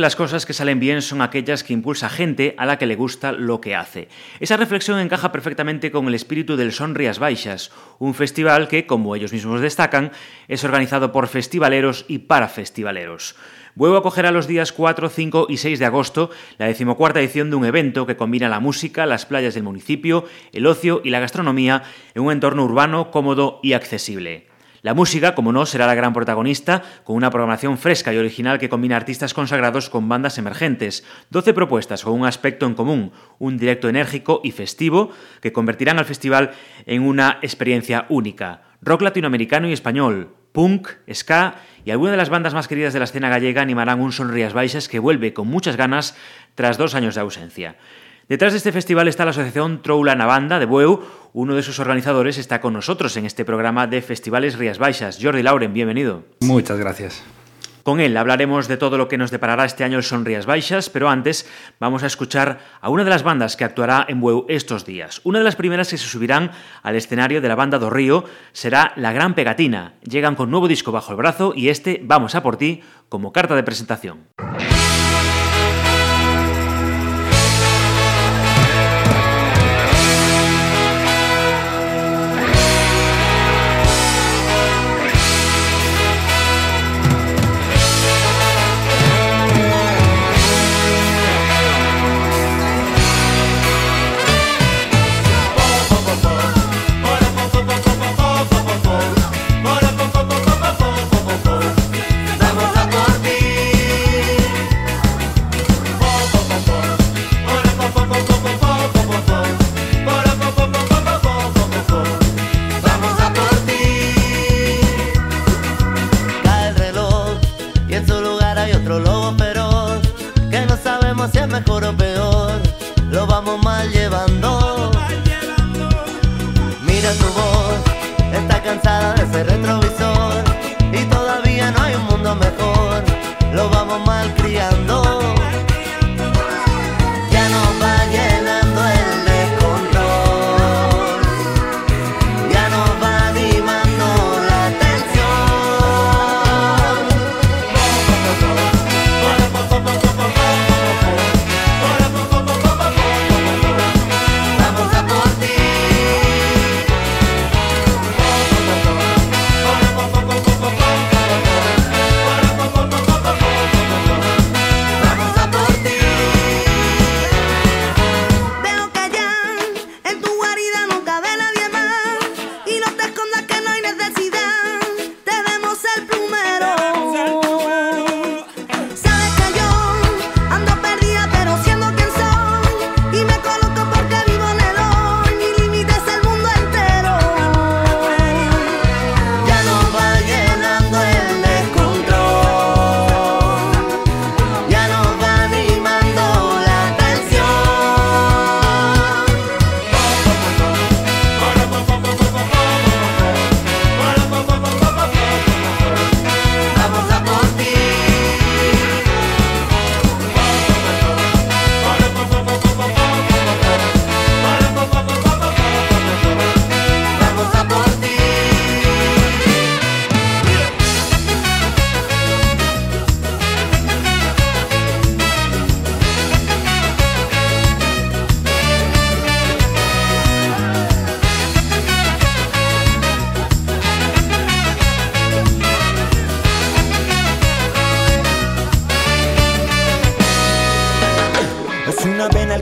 Las cosas que salen bien son aquellas que impulsa gente a la que le gusta lo que hace. Esa reflexión encaja perfectamente con el espíritu del Son Rías Baixas, un festival que, como ellos mismos destacan, es organizado por festivaleros y para festivaleros. Vuelvo a coger a los días 4, 5 y 6 de agosto la decimocuarta edición de un evento que combina la música, las playas del municipio, el ocio y la gastronomía en un entorno urbano cómodo y accesible. La música, como no, será la gran protagonista, con una programación fresca y original que combina artistas consagrados con bandas emergentes. 12 propuestas con un aspecto en común, un directo enérgico y festivo que convertirán al festival en una experiencia única. Rock latinoamericano y español, punk, ska y algunas de las bandas más queridas de la escena gallega animarán un Sonrías Baixas que vuelve con muchas ganas tras dos años de ausencia. Detrás de este festival está la asociación Troulana Banda de Bueu. Uno de sus organizadores está con nosotros en este programa de Festivales Rías Baixas. Jordi Lauren, bienvenido. Muchas gracias. Con él hablaremos de todo lo que nos deparará este año el Sonrías Baixas, pero antes vamos a escuchar a una de las bandas que actuará en Bueu estos días. Una de las primeras que se subirán al escenario de la banda do Río será La Gran Pegatina. Llegan con nuevo disco bajo el brazo y este Vamos a por ti como carta de presentación.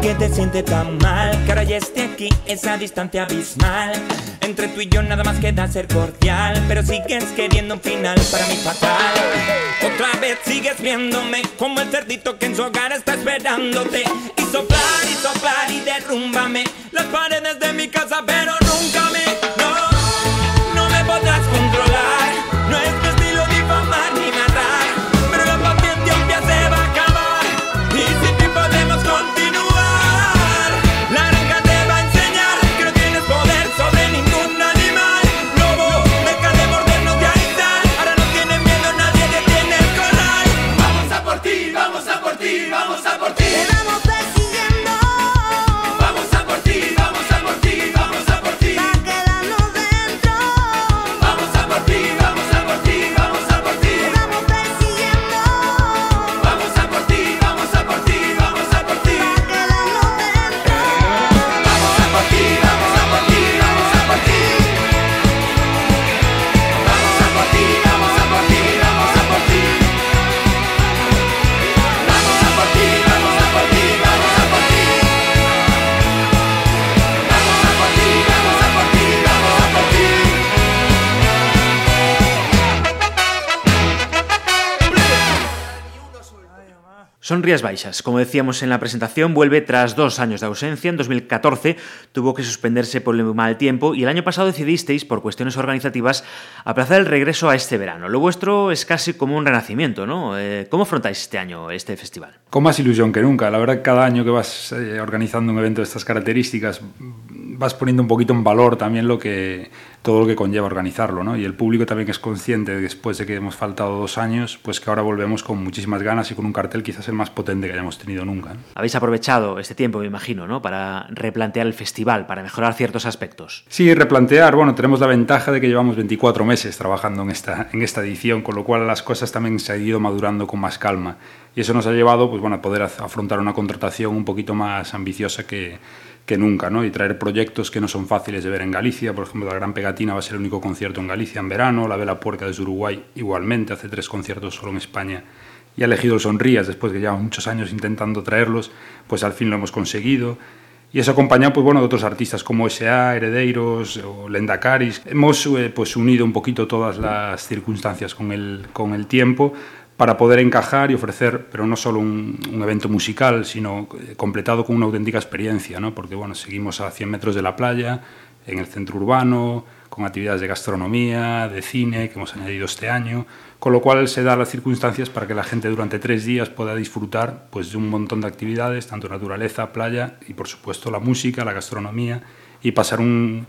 Que te siente tan mal, que ahora ya aquí, esa distancia abismal. Entre tú y yo nada más queda ser cordial, pero sigues queriendo un final para mi fatal. Otra vez sigues viéndome como el cerdito que en su hogar está esperándote. Y soplar y soplar y derrúmbame las paredes de mi casa, pero nunca Rías Baixas. Como decíamos en la presentación, vuelve tras dos años de ausencia. En 2014 tuvo que suspenderse por el mal tiempo y el año pasado decidisteis, por cuestiones organizativas, aplazar el regreso a este verano. Lo vuestro es casi como un renacimiento, ¿no? Eh, ¿Cómo afrontáis este año este festival? Con más ilusión que nunca. La verdad cada año que vas eh, organizando un evento de estas características vas poniendo un poquito en valor también lo que todo lo que conlleva organizarlo, ¿no? Y el público también es consciente después de que hemos faltado dos años, pues que ahora volvemos con muchísimas ganas y con un cartel quizás el más potente que hayamos tenido nunca. ¿no? Habéis aprovechado este tiempo, me imagino, ¿no? Para replantear el festival, para mejorar ciertos aspectos. Sí, replantear, bueno, tenemos la ventaja de que llevamos 24 meses trabajando en esta, en esta edición, con lo cual las cosas también se han ido madurando con más calma. Y eso nos ha llevado pues, bueno, a poder af- afrontar una contratación un poquito más ambiciosa que, que nunca, ¿no? Y traer proyectos que no son fáciles de ver en Galicia. Por ejemplo, la Gran Pegatina va a ser el único concierto en Galicia en verano, la Vela Puerca desde Uruguay igualmente, hace tres conciertos solo en España. Y ha elegido el Sonrías después de ya muchos años intentando traerlos, pues al fin lo hemos conseguido. Y eso acompañado pues, bueno, de otros artistas como S.A., Herederos o Lenda Caris. Hemos eh, pues, unido un poquito todas las circunstancias con el, con el tiempo para poder encajar y ofrecer, pero no solo un, evento musical, sino eh, completado con una auténtica experiencia, ¿no? porque bueno, seguimos a 100 metros de la playa, en el centro urbano, con actividades de gastronomía, de cine que hemos añadido este año, con lo cual se da las circunstancias para que la gente durante tres días pueda disfrutar pues, de un montón de actividades, tanto naturaleza, playa y por supuesto la música, la gastronomía y pasar un,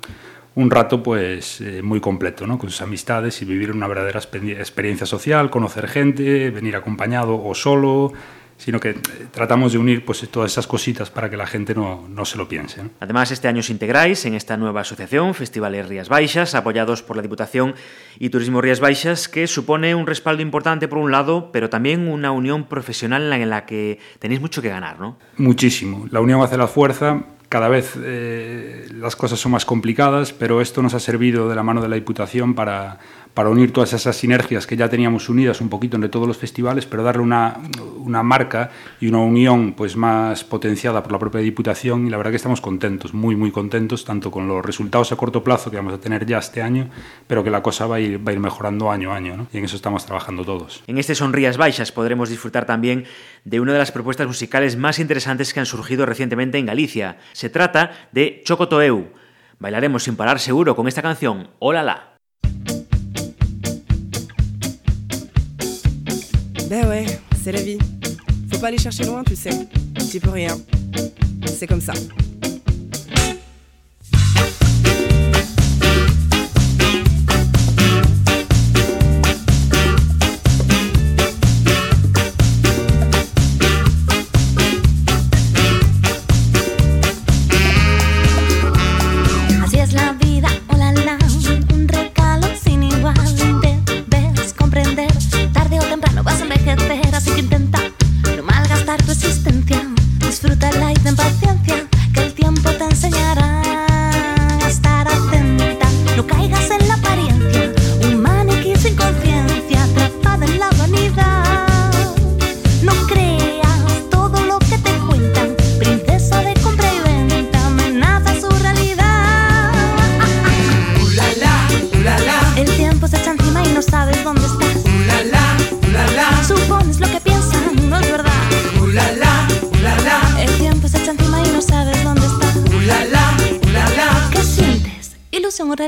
un rato pues eh, muy completo ¿no? con sus amistades y vivir una verdadera expe- experiencia social, conocer gente, venir acompañado o solo, sino que eh, tratamos de unir pues todas esas cositas para que la gente no, no se lo piense. ¿no? Además, este año os integráis en esta nueva asociación, Festivales Rías Baixas, apoyados por la Diputación y Turismo Rías Baixas, que supone un respaldo importante por un lado, pero también una unión profesional en la- en la que tenéis mucho que ganar, ¿no? Muchísimo. La unión hace la fuerza. Cada vez eh, las cosas son más complicadas, pero esto nos ha servido de la mano de la Diputación para, para unir todas esas sinergias que ya teníamos unidas un poquito entre todos los festivales, pero darle una, una marca y una unión pues más potenciada por la propia Diputación y la verdad que estamos contentos, muy muy contentos, tanto con los resultados a corto plazo que vamos a tener ya este año, pero que la cosa va a ir, va a ir mejorando año a año, ¿no? y en eso estamos trabajando todos. En este Sonrías Baixas podremos disfrutar también de una de las propuestas musicales más interesantes que han surgido recientemente en Galicia. Se trata de Chocotoeu. Bailaremos sin parar seguro con esta canción, Hola la. Ben ouais, c'est la vie. Faut pas aller chercher loin, tu sais. Tu peux rien. C'est comme ça.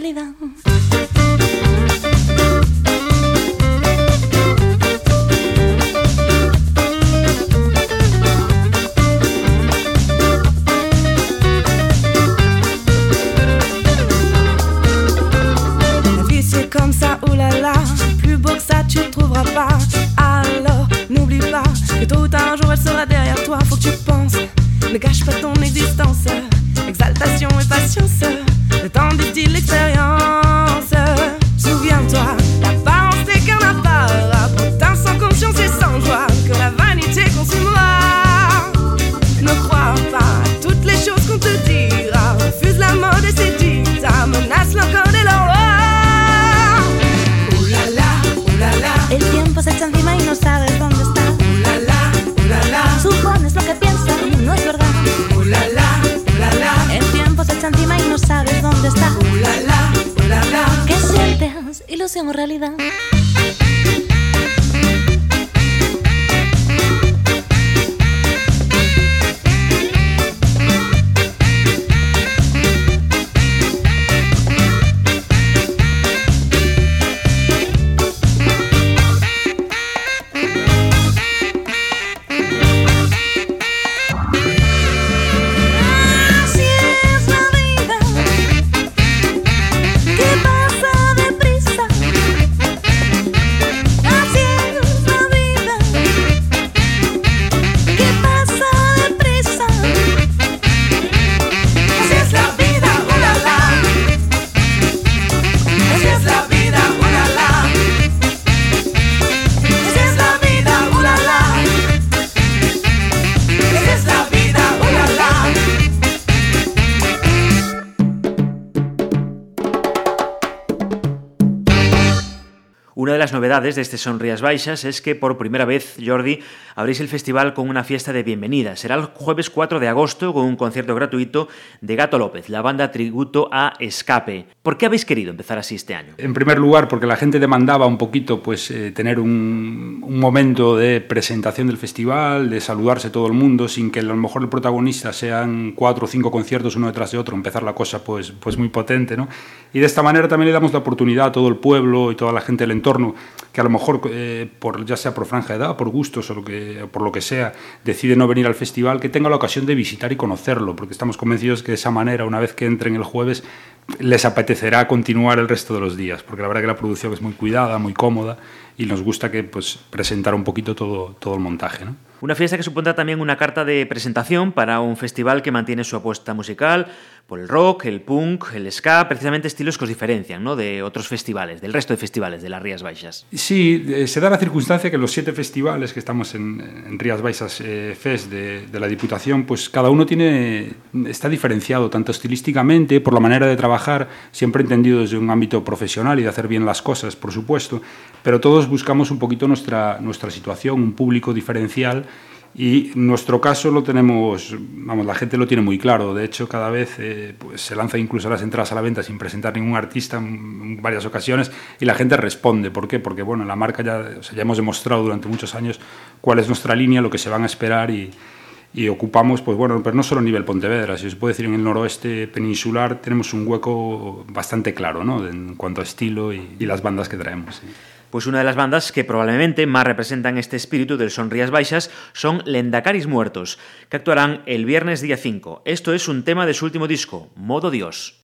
Ilusión o realidad. comme ça, oulala, plus beau que ça tu ne trouveras pas. Alors n'oublie pas que tôt ou tard un jour elle sera derrière toi. Faut que tu penses, ne gâche pas ton existence. Exaltation et patience, novedades de este Sonrías Baixas es que por primera vez, Jordi, abrís el festival con una fiesta de bienvenida. Será el jueves 4 de agosto con un concierto gratuito de Gato López, la banda tributo a Escape. ¿Por qué habéis querido empezar así este año? En primer lugar, porque la gente demandaba un poquito pues, eh, tener un, un momento de presentación del festival, de saludarse todo el mundo, sin que a lo mejor el protagonista sean cuatro o cinco conciertos uno detrás de otro, empezar la cosa pues, pues muy potente. ¿no? Y de esta manera también le damos la oportunidad a todo el pueblo y toda la gente del entorno, que a lo mejor, eh, por, ya sea por franja de edad, por gustos o lo que, por lo que sea, decide no venir al festival, que tenga la ocasión de visitar y conocerlo, porque estamos convencidos que de esa manera, una vez que entren el jueves, les apetecerá continuar el resto de los días, porque la verdad que la producción es muy cuidada, muy cómoda y nos gusta que pues un poquito todo, todo el montaje. Una fiesta que supondrá también una carta de presentación para un festival que mantiene su apuesta musical el rock, el punk, el ska, precisamente estilos que os diferencian ¿no? de otros festivales, del resto de festivales de las Rías Baixas. Sí, eh, se da la circunstancia que los siete festivales que estamos en, Rías Baixas eh, Fest de, la Diputación, pues cada uno tiene, está diferenciado tanto estilísticamente, por la manera de trabajar, siempre entendido desde un ámbito profesional y de hacer bien las cosas, por supuesto, pero todos buscamos un poquito nuestra situación, un público diferencial y nuestro caso lo tenemos, vamos, la gente lo tiene muy claro. De hecho, cada vez eh, pues se lanza incluso las entradas a la venta sin presentar ningún artista en varias ocasiones y la gente responde. ¿Por qué? Porque bueno, la marca ya, o sea, ya hemos demostrado durante muchos años cuál es nuestra línea, lo que se van a esperar y, y ocupamos, pues bueno, pero no solo a nivel Pontevedra, si os puede decir en el noroeste peninsular tenemos un hueco bastante claro, ¿no? En cuanto a estilo y, y las bandas que traemos. Pues una de las bandas que probablemente más representan este espíritu del Sonrías Baixas son Lendacaris Muertos, que actuarán el viernes día 5. Esto es un tema de su último disco, Modo Dios.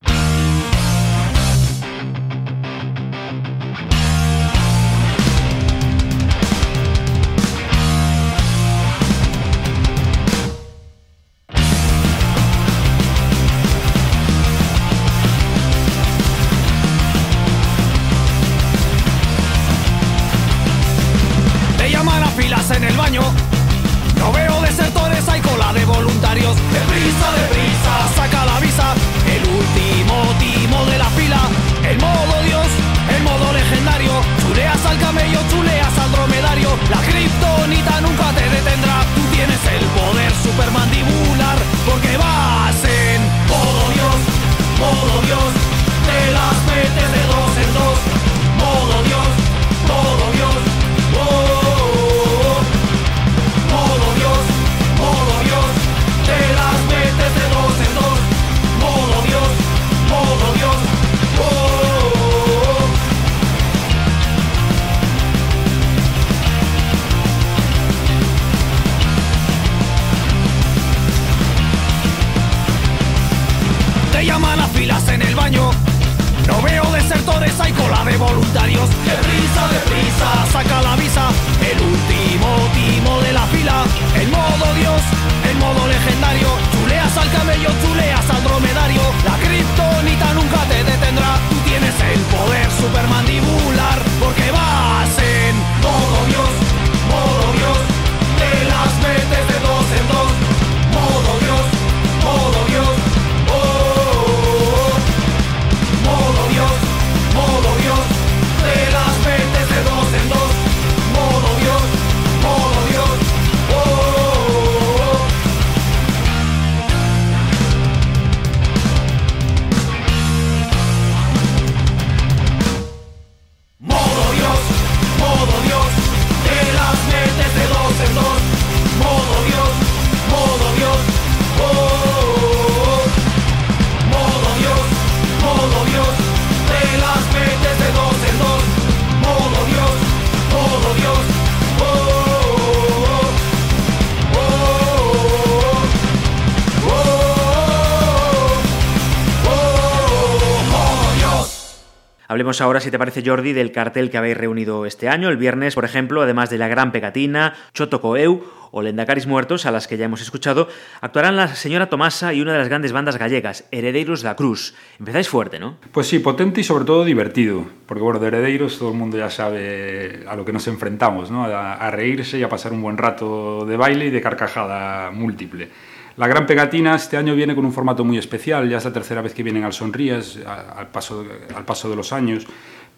Ahora, si te parece, Jordi, del cartel que habéis reunido este año. El viernes, por ejemplo, además de la Gran Pegatina, Choto Coeu o Lendacaris Muertos, a las que ya hemos escuchado, actuarán la señora Tomasa y una de las grandes bandas gallegas, Herederos da Cruz. Empezáis fuerte, ¿no? Pues sí, potente y sobre todo divertido, porque bueno, de Heredeiros todo el mundo ya sabe a lo que nos enfrentamos, ¿no? a, a reírse y a pasar un buen rato de baile y de carcajada múltiple. La Gran Pegatina este año viene con un formato muy especial, ya es la tercera vez que vienen al Sonrías, al paso, al paso de los años,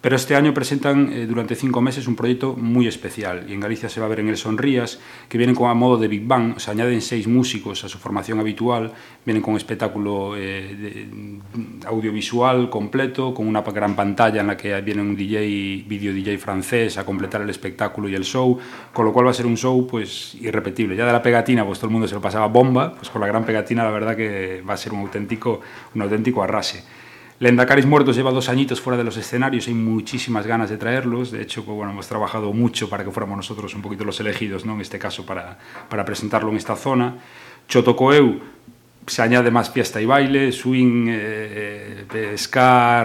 pero este año presentan eh, durante cinco meses un proyecto muy especial y en Galicia se va a ver en el Sonrías, que vienen con a modo de Big Bang, o añaden seis músicos a su formación habitual, vienen con un espectáculo eh, de- audiovisual completo, con una gran pantalla en la que viene un DJ, video DJ francés a completar el espectáculo y el show, con lo cual va a ser un show pues irrepetible. Ya de la pegatina pues todo el mundo se lo pasaba bomba, pues con la gran pegatina la verdad que va a ser un auténtico, un auténtico arrase. Lendacaris Muertos lleva dos añitos fuera de los escenarios, hay muchísimas ganas de traerlos. De hecho, pues, bueno, hemos trabajado mucho para que fuéramos nosotros un poquito los elegidos, ¿no? en este caso, para, para presentarlo en esta zona. Chotocoeu se añade más fiesta y baile, swing, eh, eh,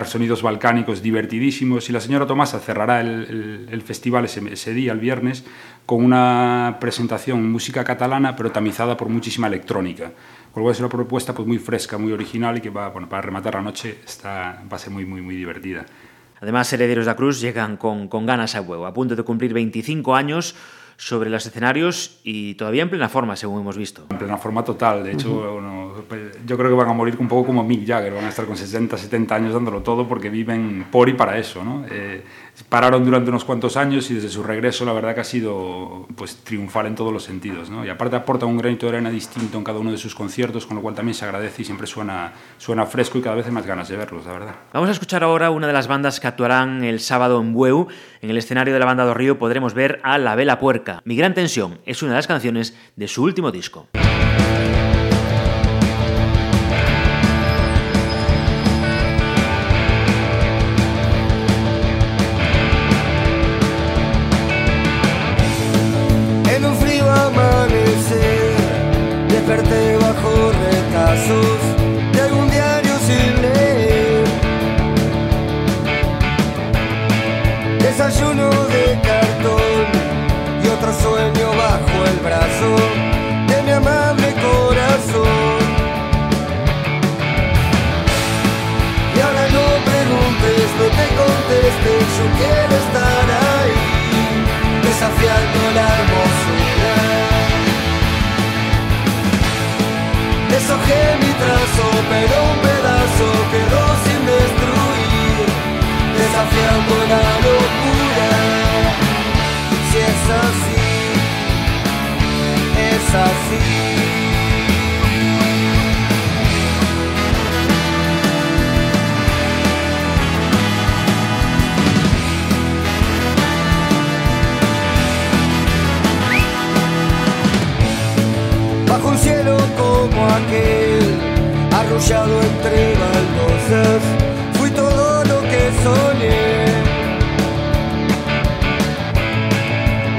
sonidos balcánicos divertidísimos. Y la señora Tomasa cerrará el, el- el festival ese, ese día, el viernes, con una presentación música catalana, pero tamizada por muchísima electrónica. Con lo cual es una propuesta pues, muy fresca, muy original y que va, bueno, para rematar la noche está, va a ser muy, muy, muy divertida. Además, Herederos da Cruz llegan con, con ganas a huevo, a punto de cumplir 25 años sobre los escenarios y todavía en plena forma, según hemos visto. En plena forma total, de hecho, bueno, pues, yo creo que van a morir un poco como Mick Jagger, van a estar con 60, 70 años dándolo todo porque viven por y para eso, ¿no? Eh, pararon durante unos cuantos años y desde su regreso la verdad que ha sido pues triunfal en todos los sentidos, ¿no? Y aparte aporta un granito de arena distinto en cada uno de sus conciertos, con lo cual también se agradece y siempre suena, suena fresco y cada vez hay más ganas de verlos, la verdad. Vamos a escuchar ahora una de las bandas que actuarán el sábado en Bueu. En el escenario de la banda do Río podremos ver a La Vela Puerca. Mi gran tensión es una de las canciones de su último disco.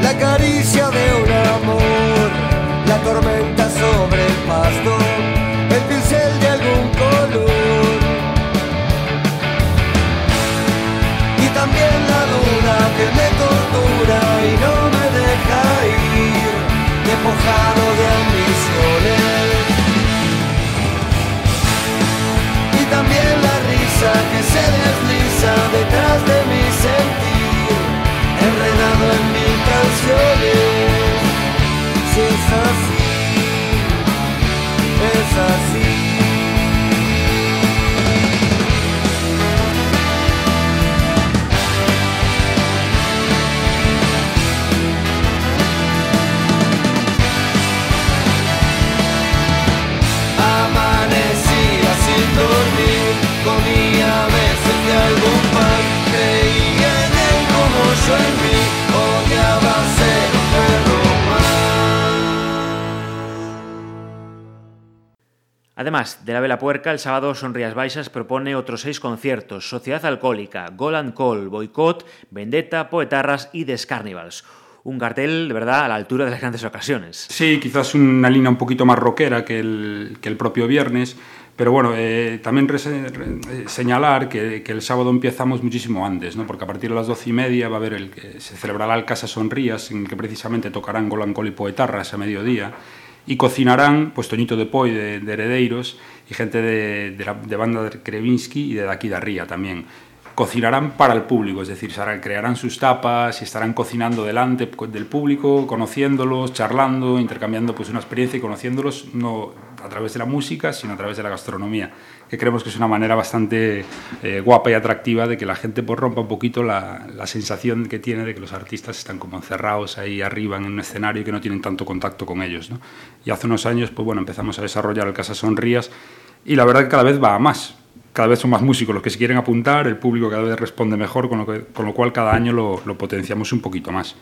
la caricia de un amor, la tormenta sobre el pasto, el pincel de algún color. Y también la duda que me tortura y no me deja ir, despojado comía a veces de algún pan, creía en él como yo en mí. Además de la Vela Puerca, el sábado Sonrías Baixas propone otros seis conciertos: Sociedad Alcohólica, Golan Call, Boicot, Vendetta, Poetarras y Descarnivals. Un cartel de verdad a la altura de las grandes ocasiones. Sí, quizás una línea un poquito más rockera que el, que el propio viernes, pero bueno, eh, también re, señalar que, el sábado empezamos muchísimo antes, ¿no? porque a partir de las doce y media va a haber el, se celebrará el Casa Sonrías, en el que precisamente tocarán Golan Call y Poetarras a mediodía y cocinarán pues Toñito de Poi de, de Heredeiros y gente de, de, la, de banda de Krevinsky y de Daqui da Ría también. Cocinarán para el público, es decir, crearán sus tapas y estarán cocinando delante del público, conociéndolos, charlando, intercambiando pues una experiencia y conociéndolos no a través de la música, sino a través de la gastronomía, que creemos que es una manera bastante eh, guapa y atractiva de que la gente pues, rompa un poquito la, sensación que tiene de que los artistas están como encerrados ahí arriba en un escenario y que no tienen tanto contacto con ellos. ¿no? Y hace unos años pues, bueno, empezamos a desarrollar el Casa Sonrías y la verdad que cada vez va a más. Cada vez son más músicos los que se quieren apuntar, el público cada vez responde mejor, con lo, que, con lo cual cada año lo, potenciamos un poquito más.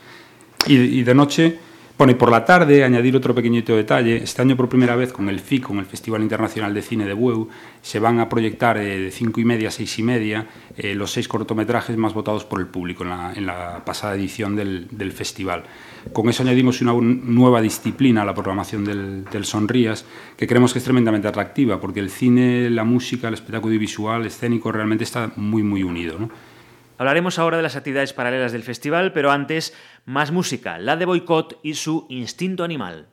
Y de noche Bueno, y por la tarde, añadir otro pequeñito detalle, este año por primera vez con el FIC, con el Festival Internacional de Cine de Bueu, se van a proyectar eh, de cinco y media a seis y media eh, los seis cortometrajes más votados por el público en la, en la pasada edición del, del, festival. Con eso añadimos una nueva disciplina a la programación del, del Sonrías, que creemos que es tremendamente atractiva, porque el cine, la música, el espectáculo visual, escénico, realmente está muy, muy unido. Hablaremos ahora de las actividades paralelas del festival, pero antes, más música, la de Boicot y su instinto animal.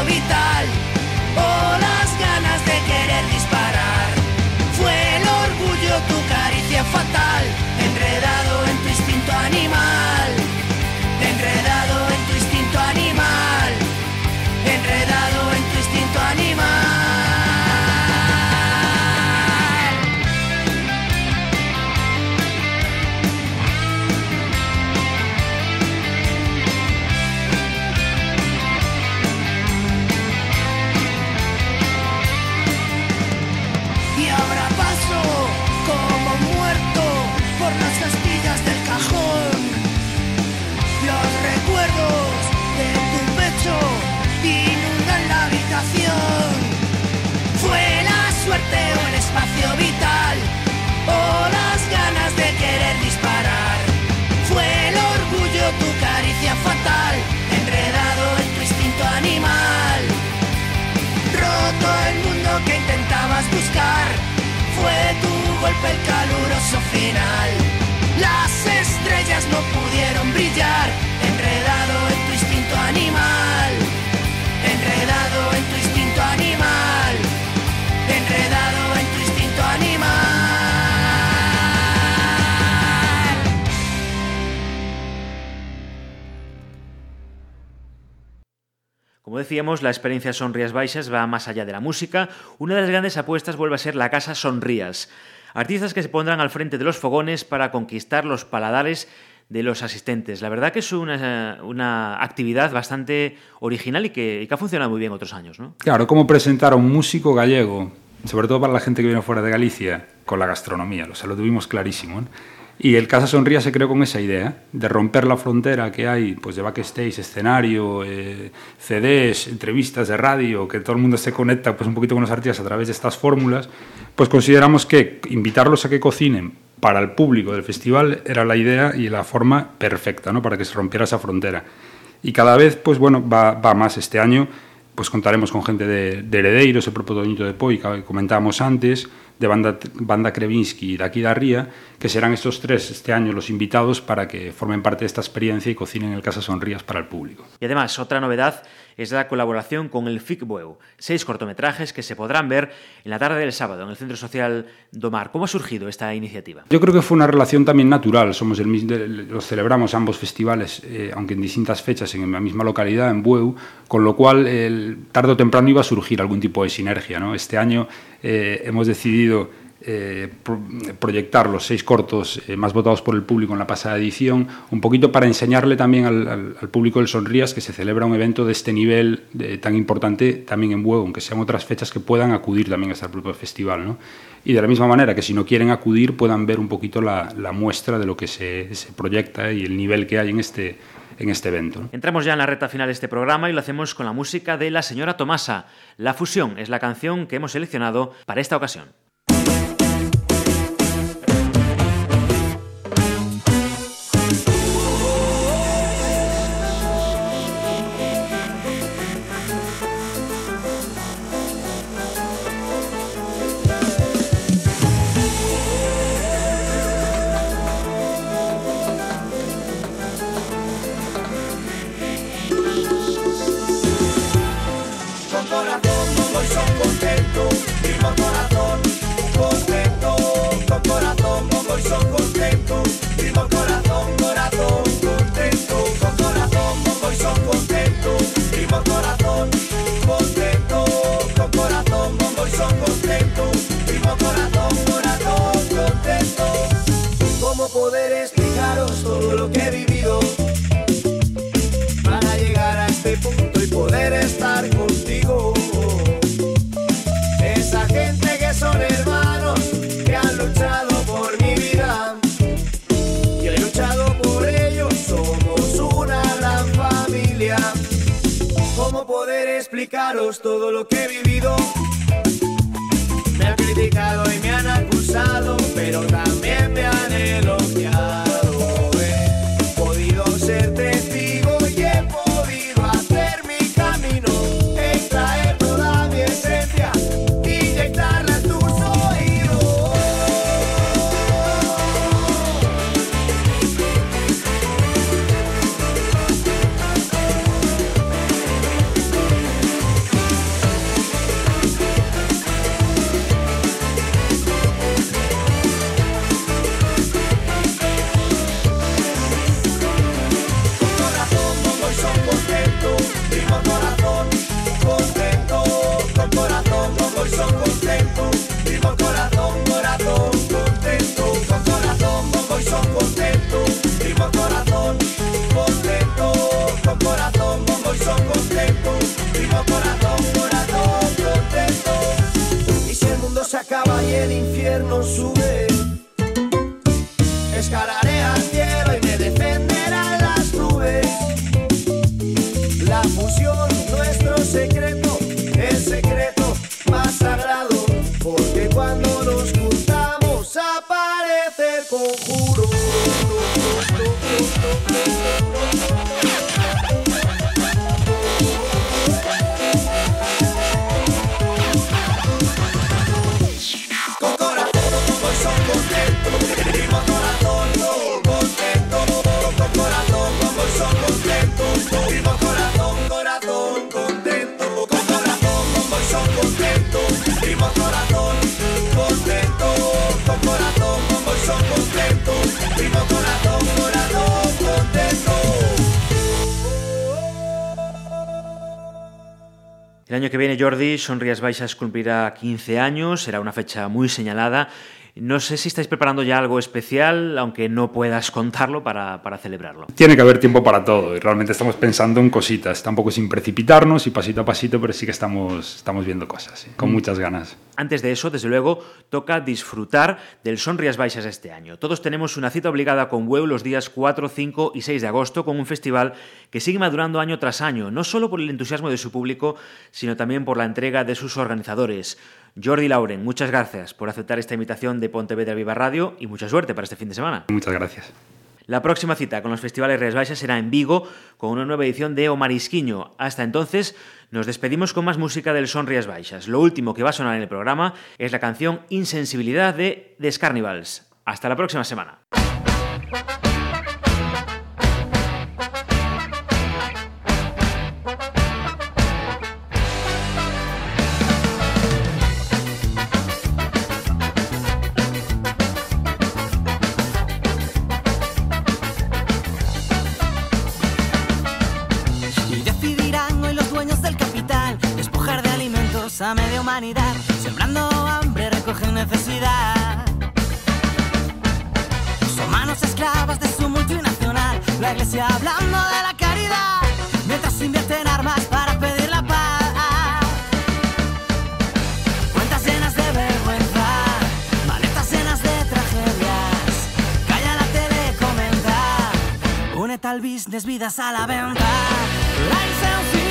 vital. caluroso final. Las estrellas no pudieron brillar, enredado en tu instinto animal. Enredado en tu instinto animal. Enredado en tu instinto animal. Como decíamos, la experiencia Sonrías Baixas va más allá de la música. Una de las grandes apuestas vuelve a ser la casa Sonrías. Artistas que se pondrán al frente de los fogones para conquistar los paladares de los asistentes. La verdad que es una, una actividad bastante original y que, ha funcionado muy bien otros años, ¿no? Claro, como presentar a un músico gallego, sobre todo para la gente que viene fuera de Galicia, con la gastronomía, lo tuvimos clarísimo. ¿no? Y el Casa Sonría se creó con esa idea de romper la frontera que hay pues, de backstage, escenario, eh, CDs, entrevistas de radio, que todo el mundo se conecta pues, un poquito con los artistas a través de estas fórmulas, pues consideramos que invitarlos a que cocinen para el público del festival era la idea y la forma perfecta ¿no? para que se rompiera esa frontera. Y cada vez pues, bueno, va, más este año pues contaremos con gente de, de Heredeiros, el propio Doñito de Poi, que comentábamos antes, de Banda, Banda Krevinsky y de aquí de Ría, que serán estos tres este año los invitados para que formen parte de esta experiencia y cocinen el Casa Sonrías para el público. Y además, otra novedad es la colaboración con el FICBUEU, seis cortometrajes que se podrán ver en la tarde del sábado en el Centro Social Domar. ¿Cómo ha surgido esta iniciativa? Yo creo que fue una relación también natural. Somos el, los celebramos ambos festivales, eh, aunque en distintas fechas, en la misma localidad, en Bueu, con lo cual el, tarde o temprano iba a surgir algún tipo de sinergia. ¿no? Este año eh, hemos decidido eh, pro proyectar los seis cortos eh, más votados por el público en la pasada edición, un poquito para enseñarle también al, público del Sonrías que se celebra un evento de este nivel tan importante también en Buego, aunque sean otras fechas que puedan acudir también a este propio festival. ¿no? Y de la misma manera que si no quieren acudir puedan ver un poquito la, la muestra de lo que se, se proyecta y el nivel que hay en este, en este evento. Entramos ya en la recta final de este programa y lo hacemos con la música de la señora Tomasa. La fusión es la canción que hemos seleccionado para esta ocasión. Explicaros todo lo que he vivido. Me han criticado y me han acusado, pero también me han elogiado. Y el infierno sube, escalaré al cielo El año que viene, Jordi, Sonrías Baixas cumplirá 15 años, será una fecha muy señalada. No sé si estáis preparando ya algo especial, aunque no puedas contarlo para, para, celebrarlo. Tiene que haber tiempo para todo y realmente estamos pensando en cositas, tampoco sin precipitarnos y pasito a pasito, pero sí que estamos, estamos viendo cosas, ¿sí? con mm. muchas ganas. Antes de eso, desde luego, toca disfrutar del Sonrías Baixas este año. Todos tenemos una cita obligada con WEU los días 4, 5 y 6 de agosto con un festival que sigue madurando año tras año, no solo por el entusiasmo de su público, sino también por la entrega de sus organizadores. Jordi Lauren, muchas gracias por aceptar esta invitación de Pontevedra Viva Radio y mucha suerte para este fin de semana. Muchas gracias. La próxima cita con los festivales Rías Baixas será en Vigo con una nueva edición de O Marisquiño. Hasta entonces, nos despedimos con más música del Son Rías Baixas. Lo último que va a sonar en el programa es la canción Insensibilidad de The Carnivals. Hasta la próxima semana. Humanidad, sembrando hambre, recogen necesidad. Son manos esclavas de su multinacional, la iglesia hablando de la caridad, mientras invierten armas para pedir la paz. Cuentas llenas de vergüenza, maletas llenas de tragedias, calla la tele, comenta, únete al business, vidas a la venta. La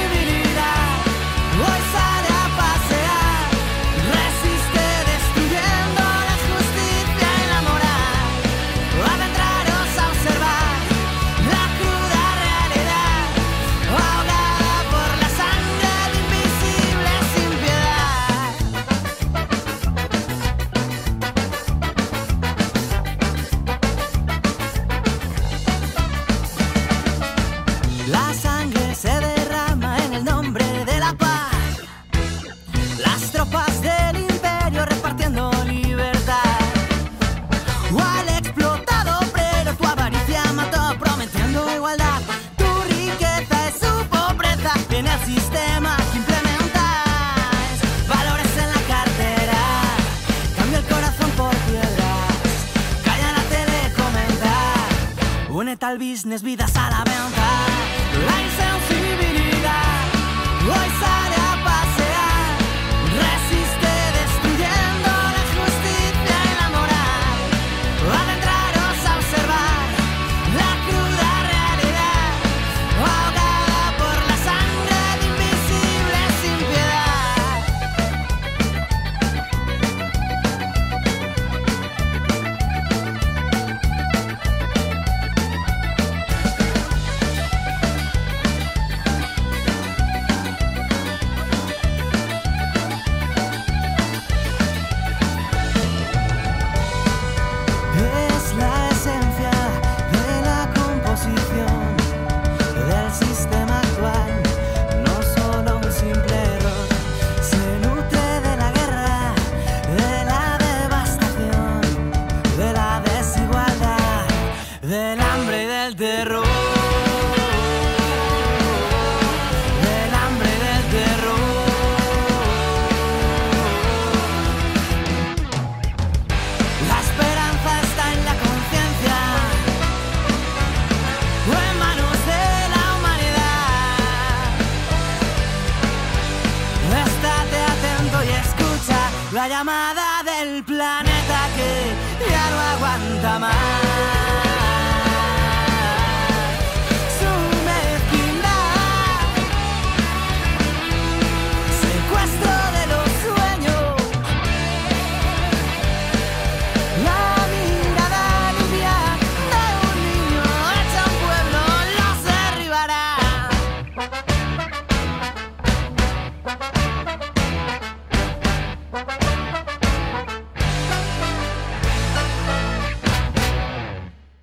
tal business, vidas a la venta.